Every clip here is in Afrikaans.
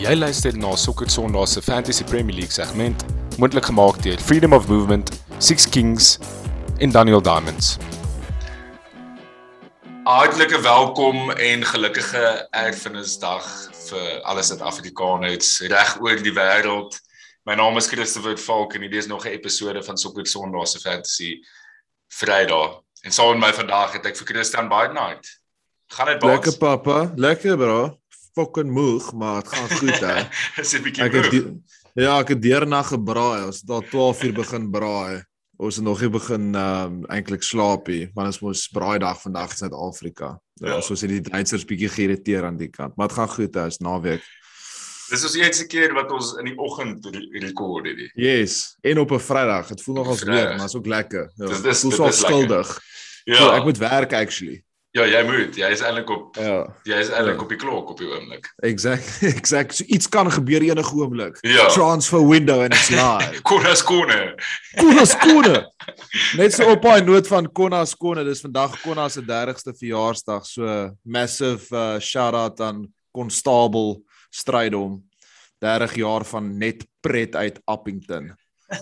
Jy luister na Sokker Sondag se Fantasy Premier League segment, moontlik gemaak deur Freedom of Movement, Six Kings en Daniel Diamonds. Hartlike welkom en gelukkige Erfenisdag vir alle Suid-Afrikaners reg oor die wêreld. My naam is Christopher Falk en hierdie is nog 'n episode van Sokker Sondag se Fantasy Vrydag. En saam met my vandag het ek vir Christian Badenheid. Gaan dit baie Lekker pappa, lekker bro. Fucking moeg, maar dit gaan goed hè. Is 'n bietjie Ek het moeg. die- ja, ek het deernag gebraai. Ons het al 12 uur begin braai. Ons het nog nie begin um eintlik slaap nie, want ons mos braai dag vandag in Suid-Afrika. Ja, Ja. so ons het die Duitsers bietjie geïrriteer aan die kant, maar dit gaan goed hè, is naweek. Dis ons eerste keer wat ons in die oggend re- rekord het. Yes, en op 'n Vrydag. Dit voel nog als Vrydag. weer, maar is ook lekker. Ja, Dis- dis- so skuldig. Ja. Ja. ek moet werk actually. Ja, jy moet. Jy is eintlik op Ja, jy is eintlik Ja. op die klok op die oomblik. exact, exact. So iets kan gebeur enige oomblik. Ja. Transfer window and it's live. Konna skone. Konna skone. Net so op daai noot van Konna skone, dis vandag Konna se 30ste verjaarsdag. So massive uh, shout out aan Constable Strydom. 30 jaar van net pret uit Appington.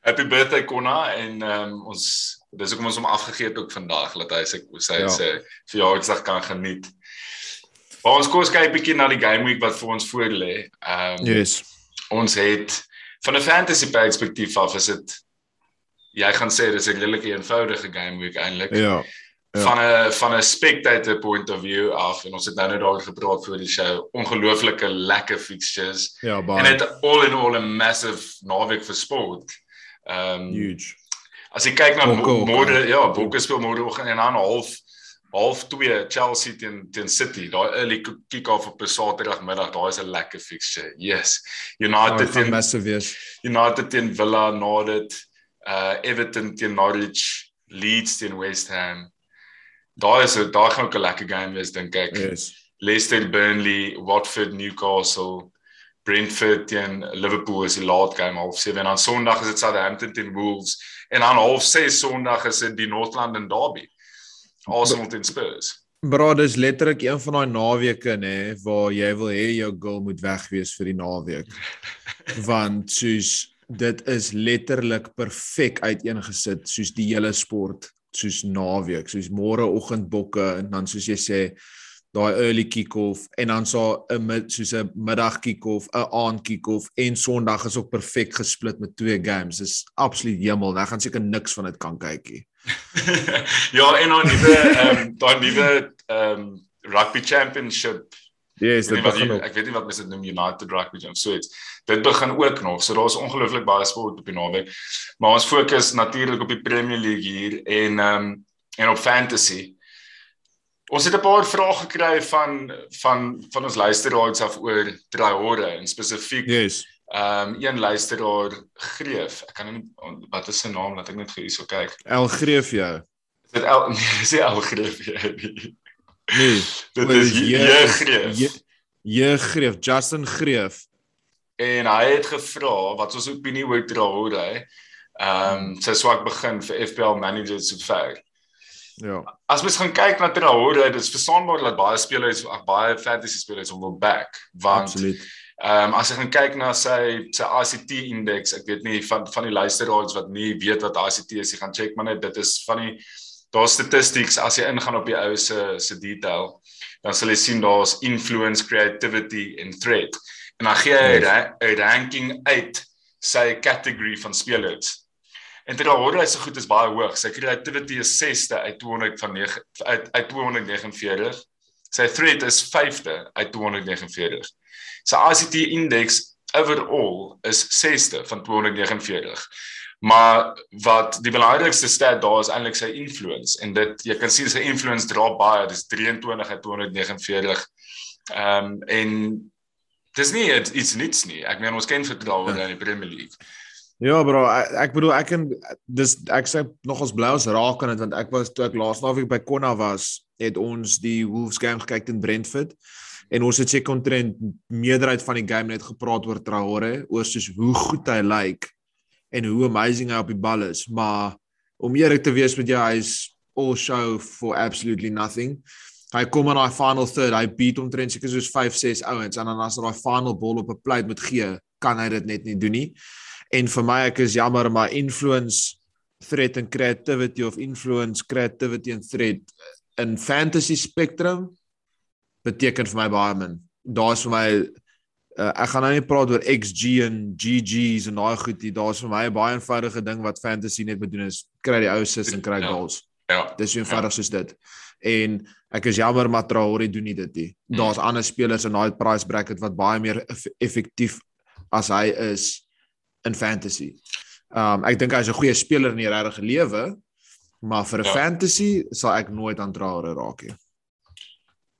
Happy birthday Konna en um, ons dis hoekom ons hom afgegee het ook vandag dat hy sy sy Ja. sy verjaarsdag kan geniet. Maar ons kom ons kyk bietjie na die game week wat vir ons voor lê. Ehm um, Yes. ons het van 'n fantasy perspektief af is dit jy gaan sê dis 'n redelik eenvoudige game week eintlik. Ja. Ja. van 'n van 'n spectator point of view af en ons het nou net daar gepraat voor die show ongelooflike lekker fixtures Ja, en baie dit all in all 'n massive naweek vir sport. Ehm um, huge. As jy kyk na môre ja, Bokke speel môreoggend en dan half half 2 Chelsea teen teen City. Daai early kick-off op 'n Saterdagmiddag, daai is 'n lekker fixture. Yes. Ja, United teen. United teen Villa na dit uh Everton teen Norwich, Leeds teen West Ham. Daai is daai gaan ook 'n lekker game wees dink ek. Yes. Leicester Burnley, Watford Newcastle, Brentford teen Liverpool is die laat game half 7 en dan Sondag is dit Southampton teen Wolves en dan half 6 Sondag is dit die North London Derby. Arsenal teen Spurs. Bro, dis letterlik een van daai naweke nê waar jy wil hê jou girl moet weg wees vir die naweek. Want soos dit is letterlik perfek uiteengesit soos die hele sport soos naweek, soos môreoggend bokke en dan soos jy sê daai early kick-off en dan so 'n soos 'n middag kick-off, 'n aand kick-off en Sondag is ook perfek gesplit met twee games. Dis absoluut hemel. Ek gaan seker niks van dit kan kyk nie. ja, en dan nuwe ehm daai nuwe ehm rugby championship Yes, dit begin op. Ek weet nie wat mens dit noem United Rugby of so iets. Dit begin ook nog. So daar's ongelooflik baie sport op die naweek. Maar ons fokus natuurlik op die Premier League hier en ehm um, en op fantasy. Ons het 'n paar vrae gekry van van van ons luisteraars af oor Traore en spesifiek Yes. ehm um, een luisteraar Greef. Ek kan nou nie wat is sy naam laat ek net gou hierso kyk. El Greef jou. Is dit El nee, nie El Greef nie. Nee. Dit is dis J Greef. J- J Greef, Justin Greef. En hy het gevra wat ons opinie oor Traore. Ehm um, sy swak begin vir FPL managers so ver. Ja. As mens gaan kyk na Traore, dit is verstaanbaar dat baie spelers, baie fantasy spelers hom wil back, want Absoluut. ehm um, as jy gaan kyk na sy sy ICT indeks, ek weet nie van van die luisteraars wat nie weet wat ICT is, jy gaan check maar net dit is van die daar statistics as jy ingaan op die ou se se detail, dan sal jy sien daar's influence, creativity en threat. En dan gee hy 'n ranking uit sy category van spelers. En Traore is so goed is baie hoog. Sy creativity is 6ste uit 200 van 9 uit uit 249. Sy threat is 5de uit 249. Sy ICT index overall is 6ste van 249. Maar wat die belangrikste stat daar is eintlik sy influence en dit jy kan sien sy influence dra baie, dis 23 uit 249. Ehm um, en dis nie iets niets nie. Ek meen ons ken vertroue Ja. in die Premier League. Ja bro, ek, ek bedoel ek kan dis ek sê nog ons bly ons raak aan dit want ek was toe ek laas naweek by Konna was, het ons die Wolves game gekyk teen Brentford en ons het seker omtrent meerderheid van die game net gepraat oor Traore, oor soos hoe goed hy lyk en hoe amazing hy op die bal is, maar om eerlik te wees met jou, hy's all show for absolutely nothing. hy kom in daai final third, hy beat omtrent seker soos 5, 6 ouens en dan as hy daai final ball op 'n plate moet gee, kan hy dit net nie doen nie. En vir my ek is jammer maar influence threat and creativity of influence creativity and threat in fantasy spectrum beteken vir my baie min. Daar's vir my uh, ek gaan nou nie praat oor XG en GG's en daai goed nie. Daar's vir my 'n baie eenvoudige ding wat fantasy net moet doen is kry die ou sis en kry Ja. goals. Ja. Dis so eenvoudig soos dit. En ek is jammer maar Traore doen nie dit nie. Daar's ander spelers in daai price bracket wat baie meer eff effektief as hy is in fantasy. Um ek dink hy's 'n goeie speler in die regte lewe, maar vir 'n Ja. fantasy sal ek nooit aan Traore raak nie.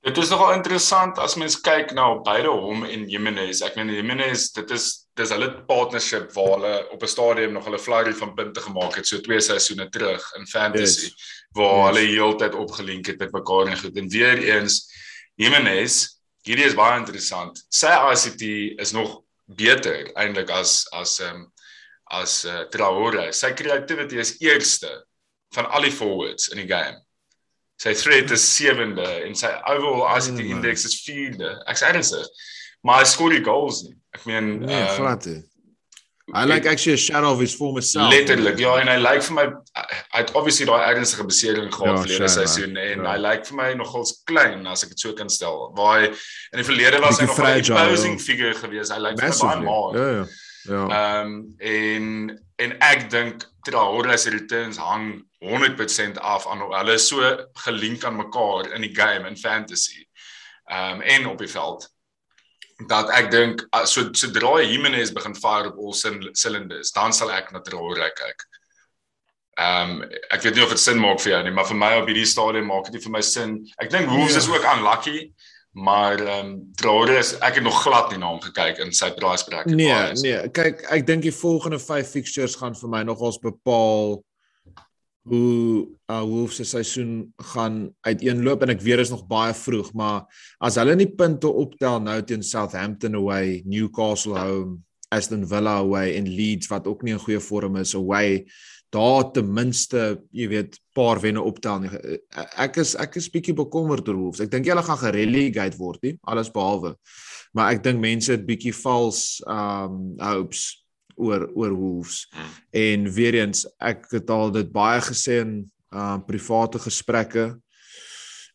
Dit is nogal interessant as mens kyk na beide hom en Jimenez. Ek meen Jimenez, dit is dis hulle partnership waar hulle op 'n stadium nog hulle flurry van punte gemaak het so twee seisoene terug in fantasy Yes. waar Yes. hulle heeltyd opgelink het met mekaar en goed. En weer eens Jimenez, hierdie is baie interessant. Sy ICT is nog beter eintlik as as ehm um, as uh, Traore. Sy creativity is eerste van al die forwards in die game. Sy threat is sewende en sy overall ICT index is vierde. Ek's ernstig. Maar hy skoor die goals nie. Ek meen Nee, ehm, glad nie. I like actually a shadow of his former self. Letterlik. Ja, en hy lyk vir my hy het obviously daai ernstige besering gehad Ja, verlede seisoen en Ja. hy lyk vir my nogals klein as ek dit so kan stel. Waar hy in die verlede was hy Bietjie nog 'n fragile, imposing ja. figure gewees. Hy lyk vir my baie maar. Ja, ja. Ja. Ehm um, en en ek dink Traore se returns hang 100% af aan hoe hulle so gelink aan mekaar in die game in fantasy. Ehm um, en op die veld. Dat ek dink ah, so sodra Jimenez begin fire op cyn- cylinders, dan sal ek na Traore kyk. Ehm um, ek weet nie of dit sin maak vir jou nie, maar vir my op hierdie stadium maak dit nie vir my sin. Ek dink Wolves Ja. is ook unlucky, maar ehm um, Traore is ek het nog glad nie na hom gekyk in sy price bracket. Nee, nee, kyk, ek dink die volgende 5 fixtures gaan vir my nogals bepaal hoe uh, Wolves se seisoen gaan uiteenloop en ek weet is nog baie vroeg, maar as hulle nie punte optel nou teen Southampton away, Newcastle home, Aston Villa away en Leeds wat ook nie in goeie vorm is away, daar ten minste, jy weet, paar wenne optel nie. Ek is ek is bietjie bekommerd oor Wolves. Ek dink hulle gaan gerelegate word nie, alles behalwe. Maar ek dink mense het bietjie vals um hopes oor oor Wolves. Hmm. En weer eens, ek het al dit baie gesê in uh private gesprekke.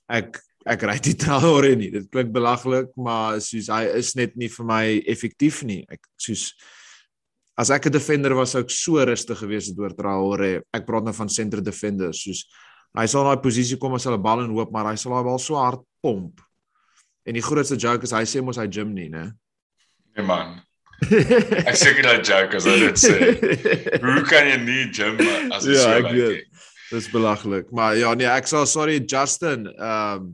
Ek ek ry die Traore nie. Dit klink belaglik, maar soos hy is net nie vir my effektief nie. Ek soos as ek 'n defender was, sou ek so rustig gewees het oor Traore. Ek praat nou van center defenders, soos hy sal in daai posisie kom as hulle bal in hoop, maar hy sal daai bal so hard pomp. En die grootste joke is hy sê mos hy gym nie, né? Nee man. Ek seker dat joke as hy dit sê. Hoe kan jy nie gym as jy Ja, so ek lyk weet. Dis belaglik. Maar ja, nee, ek sal sorry Justin, ehm um,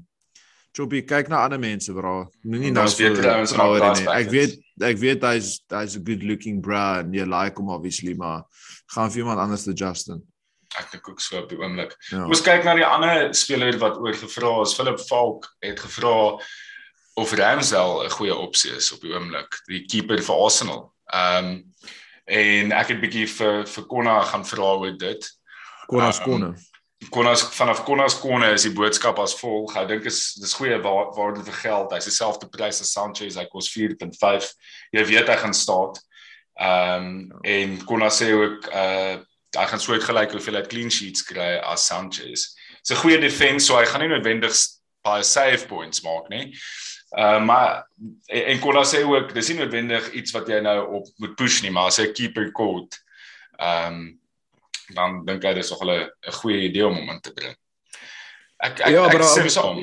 Choppy kyk na ander mense, bro. Moenie nou beter ouens in Traore our nie. Ek weet ek weet hy's hy's a good looking bro en jy like hom obviously, maar gaan vir iemand anders te Justin. Ek dink ook so op die oomblik. Ja. Ons kyk na die ander speler wat oor gevra is. Philip Falk het gevra of Ramsdale 'n goeie opsie is op die oomblik, die keeper vir Arsenal. Ehm um, en ek het bietjie vir vir Konna gaan vra oor dit. Konas Um, konne. Konnas vanaf Konnas konne is die boodskap as volg. Ek dink is dis goeie waar waarde vir geld. Hy's dieselfde prys as Sanchez. Hy kos 4.5. Jy weet hy gaan staan. Ehm um, en Konnas sê ook uh hy gaan so gelyk hoeveel hy clean sheets kry as Sanchez. Dis 'n goeie defense, so hy gaan nie noodwendig baie save points maak nie. Uh maar en, en Konnas sê ook dis nie noodwendig iets wat jy nou op moet push nie, maar as hy 'n keeper court ehm um, dan dink ek dis nog 'n goeie idee om hom in te bring. Ek ek, Ja, ek stem daar- saam.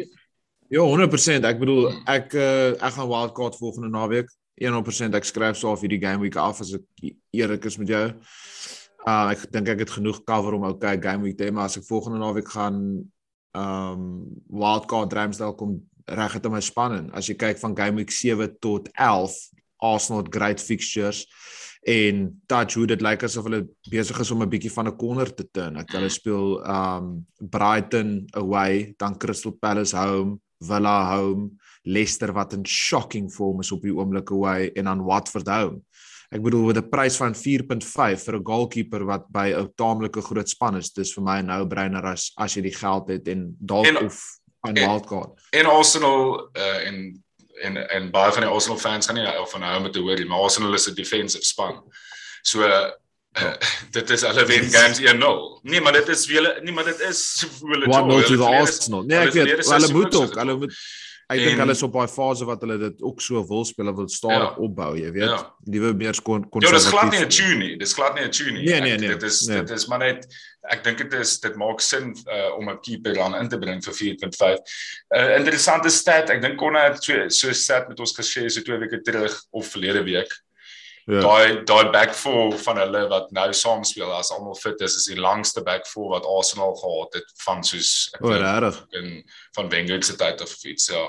Ja, 100%. Ek bedoel Hmm. ek uh, ek gaan wildcard volgende naweek. 100% ek skryf so af hierdie game week af as ek eerlik is met jou. Uh ek dink ek het genoeg cover om okay game week te hê, maar as ek volgende naweek gaan um wildcard Ramsdale kom reg het in my spanning. As jy kyk van game week 7 tot 11, Arsenal het great fixtures en touch hoe dit lyk asof hulle besig is om 'n bietjie van 'n corner te turn. Ek hulle speel um Brighton away, dan Crystal Palace home, Villa home, Leicester wat in shocking vorm is op die oomblik away en dan Watford home. Ek bedoel met 'n prys van 4.5 vir 'n goalkeeper wat by 'n taamlike groot span is, dis vir my 'n no-brainer as as jy die geld het en dalk of aan wildcard. En Arsenal uh, en en en baie van die Arsenal fans gaan nie of van hou met te hoor nie, maar Arsenal is 'n defensive span. So uh, uh, dit is hulle wen games 1-0. Nee, maar dit is wiele nee, maar dit is hulle 1-0 to the Arsenal. Nee, ek weet, hulle moet ook, hulle hulle moet ek dink hulle is op daai fase wat hulle dit ook so wil speel, wil stadig Ja. opbou, jy weet. Ja. Liewe meer kon kon Ja, dis glad nie 'n tune nie. Dis glad nie 'n tune nie. Nee, nee, Ek- nee, Dit is nee. dit is maar net ek dink dit is dit maak sin uh, om 'n keeper dan in te bring vir 4.5. 'n uh, Interessante stat. Ek dink Konna het so so stat met ons geshare so twee weke terug of verlede week. Ja. Daai daai back four van hulle wat nou saam speel as almal fit is, is die langste back four wat Arsenal gehad het van soos ek O, regtig. in van Wenger se tyd of iets ja.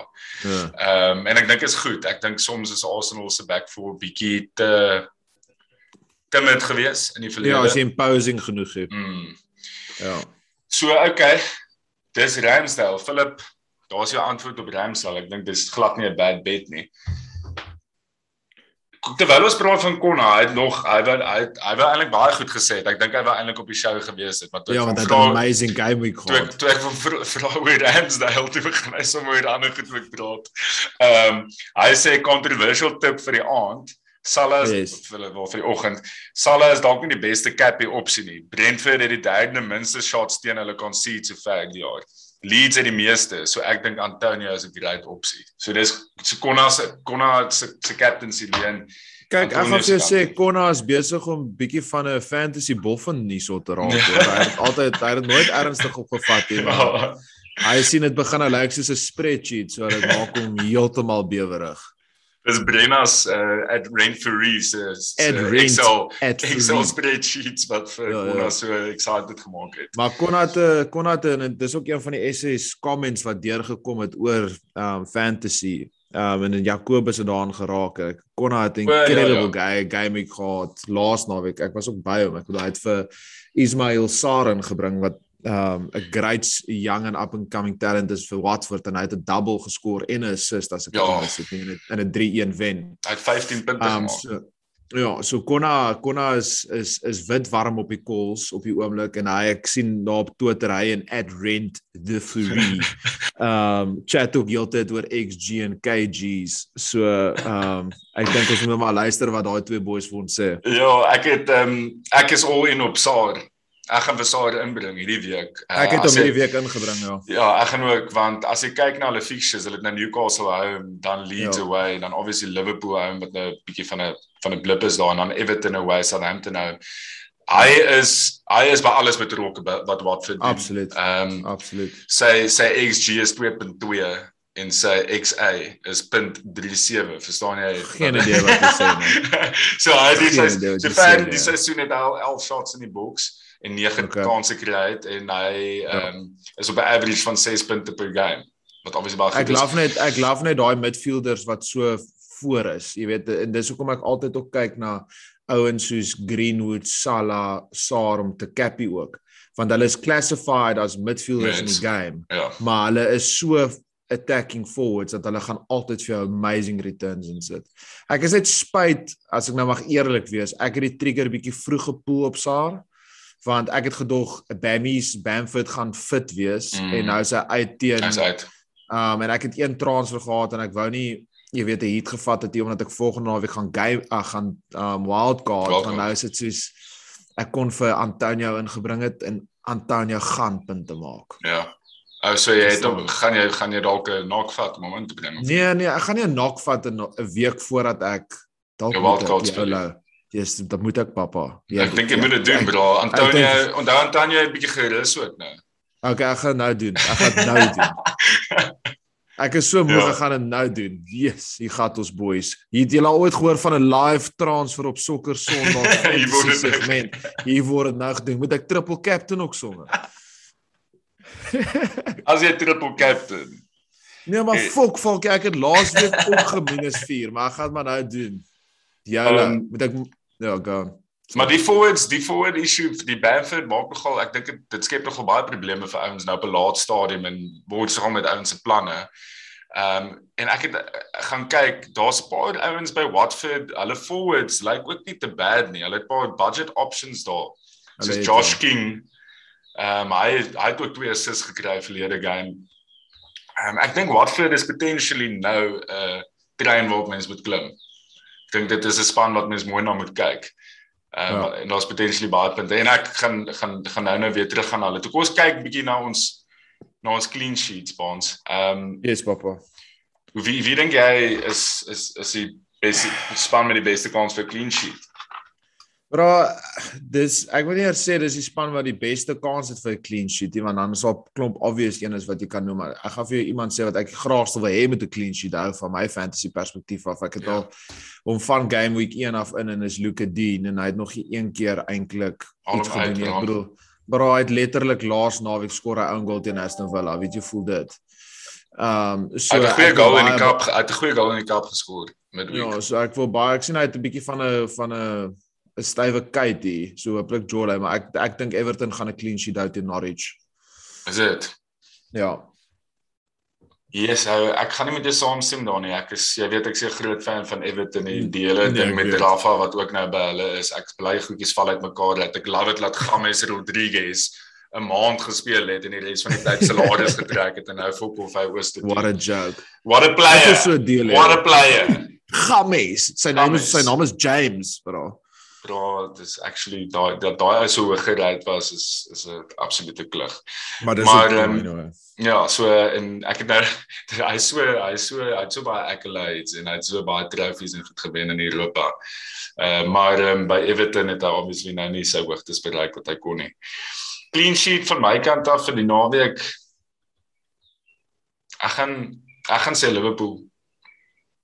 Ja. Ehm um, en ek dink is goed. Ek dink soms is Arsenal se back four bietjie te timid geweest in die verlede. Ja, as jy imposing genoeg het. Mm. Ja. So okay. Dis Ramsdale. Philip, daar's jou antwoord op Ramsdale. Ek dink dis glad nie 'n bad bet nie. Terwyl ons praat van Konna, hy het nog hy wou hy het- hy wou eintlik baie goed gesê. het. Ek dink hy wou eintlik op die show gewees het, maar toe Ja, want hy het 'n vra- amazing game week toe ek gehad. toe ek van vra vra oor Ramsdale toe begin hy sommer oor ander goed ook praat. Ehm um, hy sê controversial tip vir die aand. Salah is Yes. vir hulle vir die oggend. Salah is dalk nie die beste cappy opsie nie. Brentford het die derde minste shots teen hulle concede so ver die jaar. Leeds het die meeste, so ek dink Antonio is 'n great opsie. So dis so Konna se Konna se se captaincy leen. Kyk, ek Antonio gaan vir jou sê. Konna is besig om bietjie van 'n fantasy boffin nie so te raak. hoor. Hy het altyd hy het nooit ernstig opgevat nie, maar hy sien dit begin nou lyk soos 'n spreadsheet, so dit maak hom heeltemal bewerig. Dis Brenna's uh, at is At Rent Excel at Excel spreadsheets wat vir Ja, ja. Konna so excited gemaak het. Maar Konna het 'n Konna het en dis ook een van die essays comments wat deurgekom het oor um fantasy. Um en Jacobus het daaraan geraak. Ek Konna het 'n ja, incredible ja. guy game gehad laas naweek. Ek was ook by hom. Ek bedoel hy het vir Ismail Saren gebring wat um 'n great young and up and coming talent is vir Watford en hy het 'n double geskor en 'n assist as ek Ja. ja. is in 'n in 'n 3-1 wen. Hy het 15 punte Um gemaak. so ja, so Konna Konna is is is wit warm op die calls op die oomblik en hy ek sien daar op Twitter hy en @rent the fury. um chat ook heeltyd oor XG en KG's. So um ek dink ons moet maar luister wat daai twee boys vir ons sê. Ja, ek het um, ek is all in op Saar. Ek gaan vir Saar inbring hierdie week. Uh, Ek het as hom hierdie week ingebring ja. Ja, ek gaan ook want as jy kyk na hulle fixtures, hulle het nou Newcastle home, dan Leeds Ja. away, dan obviously Liverpool home met 'n bietjie van 'n van 'n blip is daar en dan Everton away, Southampton home. Hy is hy is by alles betrokke wat Watford doen. Absoluut. Ehm um, Absoluut. sy sy XG is 2.2 en sy XA is 0.37 verstaan jy Geen idee wat jy sê nie. so hy het die sy wat so jy ver sê, die ja. seisoen het al 11 shots in die boks en 9 Okay. kansse het en hy Ja. ehm um, is op 'n average van 6 punte per game wat obviously baie goed Ek is. love net ek love net daai midfielders wat so voor is. Jy weet en dis hoekom ek altyd ook kyk na ouens soos Greenwood, Salah, Sarr om te cappy ook. Want hulle is classified as midfielders in Mens. die game, Ja. maar hulle is so attacking forwards dat hulle gaan altyd vir jou amazing returns insit. Ek is net spyt as ek nou mag eerlik wees, ek het die trigger bietjie vroeg gepoel op Sarr want ek het gedog Bammies Bamford gaan fit wees Mm. en nou is hy uit teen Hy's uit. Um en ek het een transfer gehad en ek wou nie jy weet 'n heat gevat het nie omdat ek volgende naweek gaan game uh, gaan um wildcard Wildcard. want nou is dit soos ek kon vir Antonio ingebring het en Antonio gaan punte maak. Ja. Ou so jy het hom gaan jy gaan jy dalk 'n knockvat om hom in te bring. Nee nee, ek gaan nie 'n knock vat in 'n week voordat ek dalk wildcard ek, speel. Jolo. Yes, dat moet ek pappa. Ek dink jy moet dit doen, bro. Antonio, onthou Antonio 'n bietjie gerus ook nou. Okay, ek gaan nou doen. Ek gaan dit nou doen. Ek is so moeg, Ja. gaan dit nou doen. Yes, hier gaan ons boys. Hier het julle ooit gehoor van 'n live transfer op Sokker Sondag Hier word dit nou segment. Hier word dit nou gedoen. Moet ek triple captain ook somme? As jy triple captain. Nee, maar fok, fok, ek het laasweek ook geminus 4, maar ek gaan maar nou doen. Julle, Um, moet ek ja, gaan. Maar die forwards, die forward issue vir die Bamford maak nogal, ek dink dit- dit skep nogal baie probleme vir ouens nou op 'n laat stadium en word se gaan met ouens se planne. Ehm um, en ek het uh, gaan kyk, daar's 'n paar ouens by Watford, hulle forwards lyk ook nie te bad nie. Hulle het 'n paar budget options daar. Soos Josh ja. King. Ehm um, hy hy het ook twee assists gekry verlede game. Um, ek dink Watford is potentially nou 'n uh, trein waarop mens moet klim. Ek dink dit is 'n span wat mens mooi na moet kyk. Ehm um, ja. en daar's potentially baie punte en ek gaan gaan gaan nou nou weer terug gaan na hulle. Toe kom ons kyk bietjie na ons na ons clean sheets by ons. Ehm um, yes papa. Wie wie dink jy is is is die beste span met die beste kans vir clean sheet? Bra, dis ek wil nie eers sê dis die span wat die beste kans het vir 'n clean sheet nie, want dan is daar klomp obvious een is wat jy kan noem. Ek gaan vir jou iemand sê wat ek graag sou wil hê met 'n clean sheet hou van my fantasy perspektief af. Ek het ja. al om van game week 1 af in en is Luke Dean en hy het nog nie een keer eintlik iets gedoen nie. Ek bedoel, bra hy het letterlik laas naweek skoor hy 'n goal teen Aston Villa. Weet jy voel dit? Ehm um, so 'n goeie goal in die kap, 'n goeie goal in die kap geskoor met week. Ja, so ek wil baie ek sien hy het 'n bietjie van 'n van 'n 'n stywe kyk hier. So hooplik Jolie, maar ek ek dink Everton gaan 'n clean sheet hou teen Norwich. Is dit? Ja. Yes, ou, ek gaan nie met jou saamstem daar nie. Ek is jy weet ek is 'n groot fan van Everton en die hele nee, ding met Rafa wat ook nou by hulle is. Ek bly goedjies val uit mekaar dat ek love it laat James Rodriguez 'n maand gespeel het en die res van die tyd salaris getrek het en nou fop of hy was te What a joke. What a player. So deel, What a player. James, sy naam is sy naam is James, bro bra dis actually daai dat daai ou so hoog gereed was is is 'n absolute klug. Maar dis maar um, ja, so en ek het nou hy so hy so hy het so baie accolades en hy het so baie trophies en goed gewen in Europa. Uh maar um, by Everton het hy obviously nou nie sy hoogtes bereik wat hy kon nie. Clean sheet van my kant af vir die naweek. Ek gaan ek gaan sê Liverpool.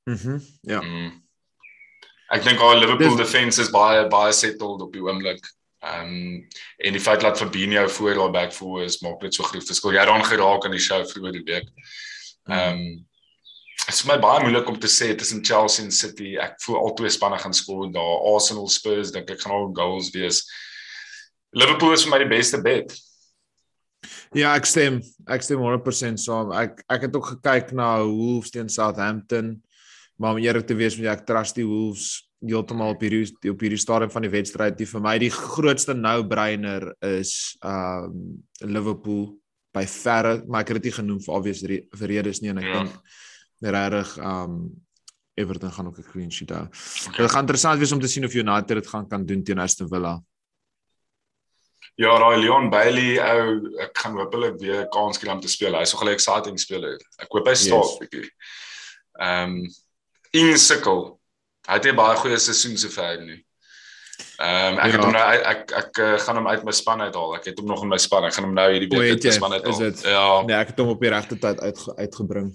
Mhm. Mm ja. Mm. Ek dink al Liverpool Dis, defense is baie baie settled op die oomblik. Ehm um, en die feit dat Fabinho voor daar back voor is maak dit so groot verskil. Jy het dan geraak aan die show vroeër die week. Ehm um, dit is my baie moeilik om te sê tussen Chelsea en City. Ek voel albei spanne gaan skoor daar. Arsenal Spurs dink ek gaan al goals wees. Liverpool is vir my die beste bet. Ja, ek stem. Ek stem 100% saam. Ek ek het ook gekyk na Wolves teen Southampton. Maar om eerlik te wees, moet ek trust die Wolves heeltemal op hierdie op hierdie stadium van die wedstryd. Die vir my die grootste nou-brainer is um Liverpool by verre, maar ek het dit nie genoem vir obvious vir redes nie en ek ja. dink regtig um Everton gaan ook 'n clean sheet hou. Dit gaan interessant wees om te sien of United dit gaan kan doen teen Aston Villa. Ja, raai Leon Bailey ou ek gaan hopelik weer kans kry om te speel. Hy's so gelyk exciting speler. Ek hoop hy staan yes. bietjie. Ehm um, insukkel. Hy het 'n baie goeie seisoen sover nie. Ehm um, ek ja. het hom nou ek ek, ek, ek uh, gaan hom uit my span uithaal. Ek het hom nog in my span. Ek gaan hom nou hierdie week uit my span uithaal. Ja. Nee, ek het hom op die regte tyd uit uitgebring.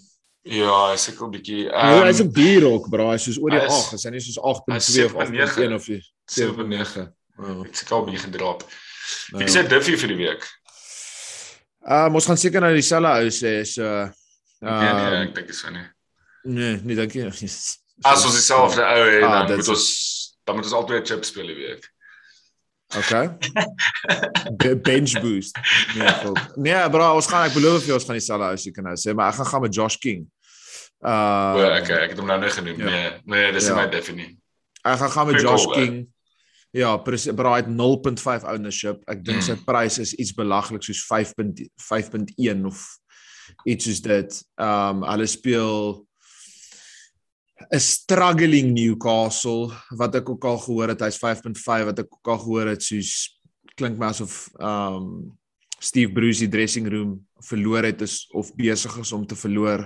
Ja, hy sukkel 'n bietjie. Um, hy is 'n duur ook, bra. Hy is soos oor die 8. Is hy nie soos 8.2 of 8.1 of 7.9? Ek sê al bietjie gedrop. Ek sê Duffy vir die week. Ehm uh, ons gaan seker nou dieselfde ou sê so. Ehm nee, nee, ek dink dit is nie. Nee, nee, dankie. As ons dieselfde ou het, ah, dan moet ons dan moet ons altyd chips speel die week. Okay. bench boost. Nee, volk. Nee, bro, ons gaan ek beloof vir ons gaan dieselfde ou se kan nou sê, maar ek gaan gaan met Josh King. Uh well, okay, ek het hom nou net genoem. Ja. Nee, nee, dis ja. my definie. Ek gaan gaan met Josh cool, King. Ja, presies, bro, hy het 0.5 ownership. Ek dink mm. sy prys is iets belaglik soos 5.5.1 of iets soos dit. Um hulle speel 'n struggling Newcastle wat ek ook al gehoor het hy's 5.5 wat ek ook al gehoor het soos klink my asof um Steve Bruce die dressing room verloor het is of besig is om te verloor.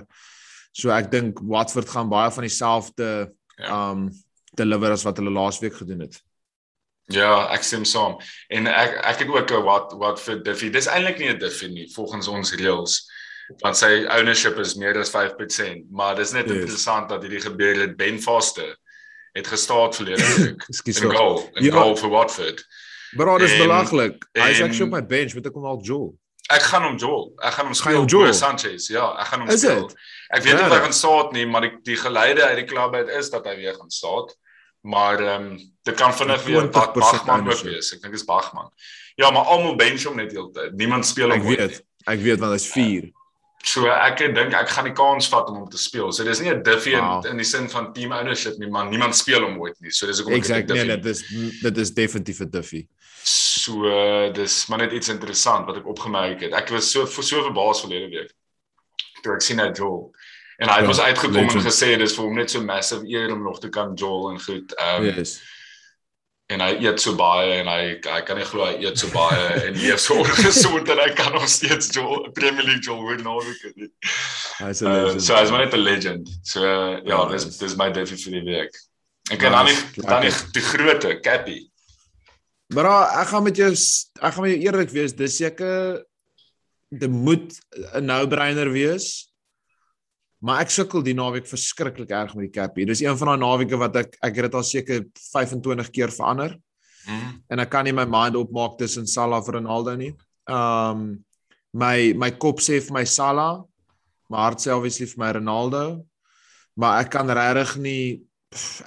So ek dink Watford gaan baie van dieselfde ja. um deliver as wat hulle laasweek gedoen het. Ja, ek stem saam. En ek ek het ook 'n wat wat vir Diffie. Dis eintlik nie 'n Diffie nie volgens ons reëls want sy ownership is meer as 5%, maar dis net yes. interessant dat hierdie gebeur het Ben Foster het gestaat verlede week. Ekskuus. 'n goal, 'n ja. goal vir Watford. Bro, dis belaglik. Hy is actually op my bench, moet ek hom al Joel. Ek gaan hom Joel. Ek gaan hom speel vir Sanchez. Ja, ek gaan hom is speel. It? Ek weet nie of hy gaan staat nie, maar die, die geleide uit die klub uit is dat hy weer gaan staat. Maar ehm um, dit kan vinnig weer Bachman ook wees. Ek dink dis Bachman. Ja, maar almal bench hom net heeltyd. Niemand speel hom ooit. Ek weet. Ek weet want hy's 4. Ja. So ek dink ek gaan die kans vat om hom te speel. So dis nie 'n diffie wow. in, in die sin van team ownership nie, maar niemand speel hom ooit nie. So dis hoekom ek exact, dink nee, dit is dit is definitief 'n diffie. So dis maar net iets interessant wat ek opgemerk het. Ek was so so verbaas verlede week. toe ek sien hy Joel. En hy het Ja, mos uitgekom en legend. gesê dis vir hom net so massive eer om nog te kan Joel en goed. Ehm um, Yes. En hy eet so baie en hy hy kan nie glo hy eet so baie en leef so ongesond en hy kan nog steeds Joel Premier League Joel word nou nie. Hy's 'n Uh, legend. so hy's maar net 'n legend. So uh, ja, Ja, dis dis- my defie vir die week. En kan dan nie dan nie die grootte Cappy. Maar ek gaan met jou ek gaan met jou eerlik wees, dis seker dit moet 'n no-brainer wees. Maar ek sukkel die naweek verskriklik erg met die Cappy. Dis een van daai naweke wat ek ek het dit al seker 25 keer verander Mm. en ek kan nie my mind opmaak tussen Salah of Ronaldo nie. Um my my kop sê vir my Salah, my hart sê obviously vir my Ronaldo. Maar ek kan regtig nie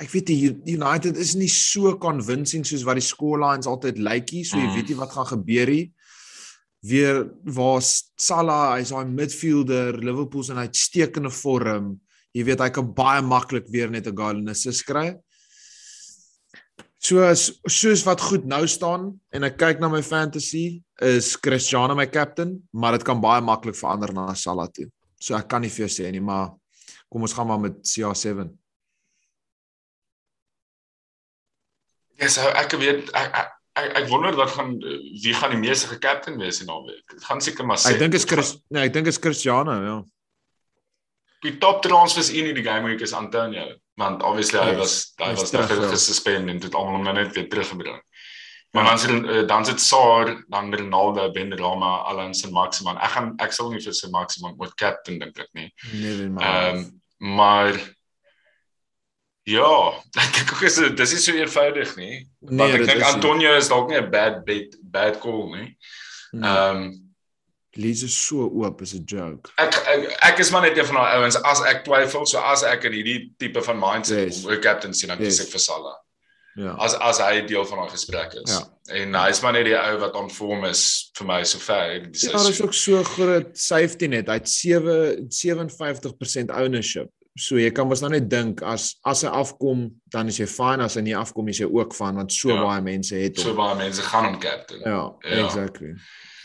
ek weet die United is nie so convincing soos wat die scorelines altyd lyk nie, so jy Mm. weet nie wat gaan gebeur nie. Weer waar Salah, hy's daai midfielder, Liverpool se in uitstekende vorm. Jy weet hy kan baie maklik weer net 'n goal en 'n assist kry. Soos soos wat goed nou staan en ek kyk na my fantasy is Cristiano my captain, maar dit kan baie maklik verander na Salah toe. So ek kan nie vir jou sê nie, maar kom ons gaan maar met CR7. Ja, so ek weet ek ek, ek, ek wonder wat gaan wie gaan die meeste gekaptein wees in naweek. Dit gaan seker maar sê. Ek dink is Chris nee, ek dink is Cristiano, ja. die top transfers in die game week is Antonio, want obviously hy was hy was terug, terug ja. gesuspend en dit almal hom nou net weer teruggebring. Maar dan sit uh, dan sit Saar, dan Ronaldo, Benrahma, Alan se Maximan. Ek gaan ek sal nie vir se Maximan moet captain dink ek nie. Nee, nee, Ehm um, maar ja, ek dink ook is dis nie so eenvoudig nie. Nee, Want ek dink. Antonio is dalk nie 'n bad bet bad call nie. Nee. Ehm um, Lees is so oop is 'n joke. ek, ek ek is maar net een van daai ouens as ek twyfel, so as ek in hierdie tipe van mindset Yes. 'n captain sien, dan kies Yes. ek vir Salah. Ja. As as hy deel van daai gesprek is. Ja. En hy's maar net die ou wat on form is vir my sover. Ja, daar is ook so groot safety net. Hy't 7 57% ownership. So jy kan mos nou net dink as as hy afkom, dan is jy fine, as hy nie afkom is jy ook fine want so Ja. baie mense het So hom. baie mense gaan hom captain. Ja, Ja. exactly.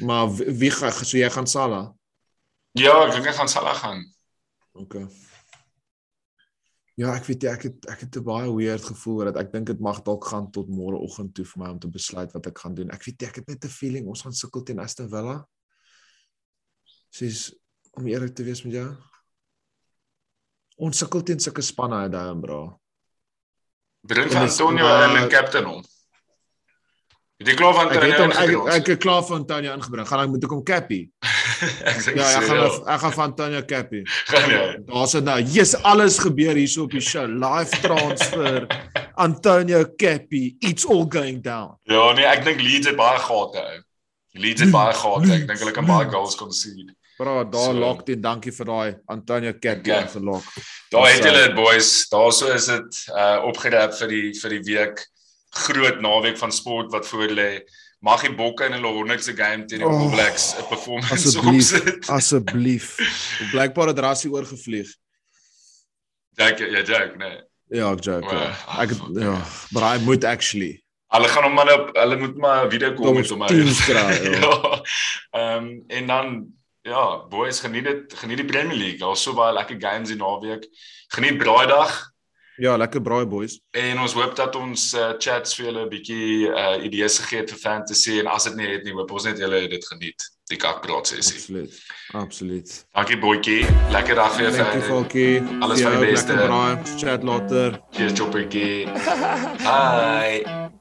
Maar wie, gaan so jy gaan Salah? Ja, ek dink ek gaan Salah gaan. Okay. Ja, ek weet nie, ek het ek het 'n baie weird gevoel dat ek dink dit mag dalk gaan tot môreoggend toe vir my om te besluit wat ek gaan doen. Ek weet nie, ek het net 'n feeling ons gaan sukkel teen Aston Villa. Sies om eerlik te wees met jou. Ons sukkel teen sulke spanne uit daai bro. Bring dis Antonio in en captain hom. Het jy klaar van Ek het Antonio hom ek, ek klaar van Antonio ingebring. Gaan ek moet ek hom cappy? Ja, ek gaan ek gaan van Antonio cappy. gaan jy. Daar's dit nou. Jesus, alles gebeur hierso op die show. Live transfer. Antonio Cappy, it's all going down. Ja, nee, ek dink Leeds het baie gate ou. Leeds het baie gate. Ek dink hulle kan baie goals concede. Bro, daar So- lock dit. Dankie vir daai Antonio Cappy Okay. ingelok. Daar het julle dit boys. Daarso is dit uh opgerap vir die vir die week groot naweek van sport wat voor lê. Mag die Bokke in hulle 100ste game teen die Oh, All Blacks 'n performance opsit. Asseblief. Blykbaar het Rassie oorgevlieg. Jack, ja, Jack, nee. Ja, ek joke. Ja. Well, Ek het ja, but I moet actually. Hulle gaan hom maar op hulle moet maar 'n video kom met hom. kry, ja. ja. Ehm en dan ja, boys geniet dit, geniet die Premier League. Daar's so baie lekker games die naweek. Geniet Braaidag Ja, lekker braai boys. en ons hoop dat ons uh, chats vir julle 'n bietjie uh, idees gegee het vir fantasy en as dit nie het nie, hoop ons net julle het dit geniet. Die kakpraat sessie. Absoluut. Absoluut. Dankie boetjie. Lekker dag vir jou. Dankie. Falkie. Alles van die beste. Lekker braai. Chat later. Cheers choppertjie. Bye.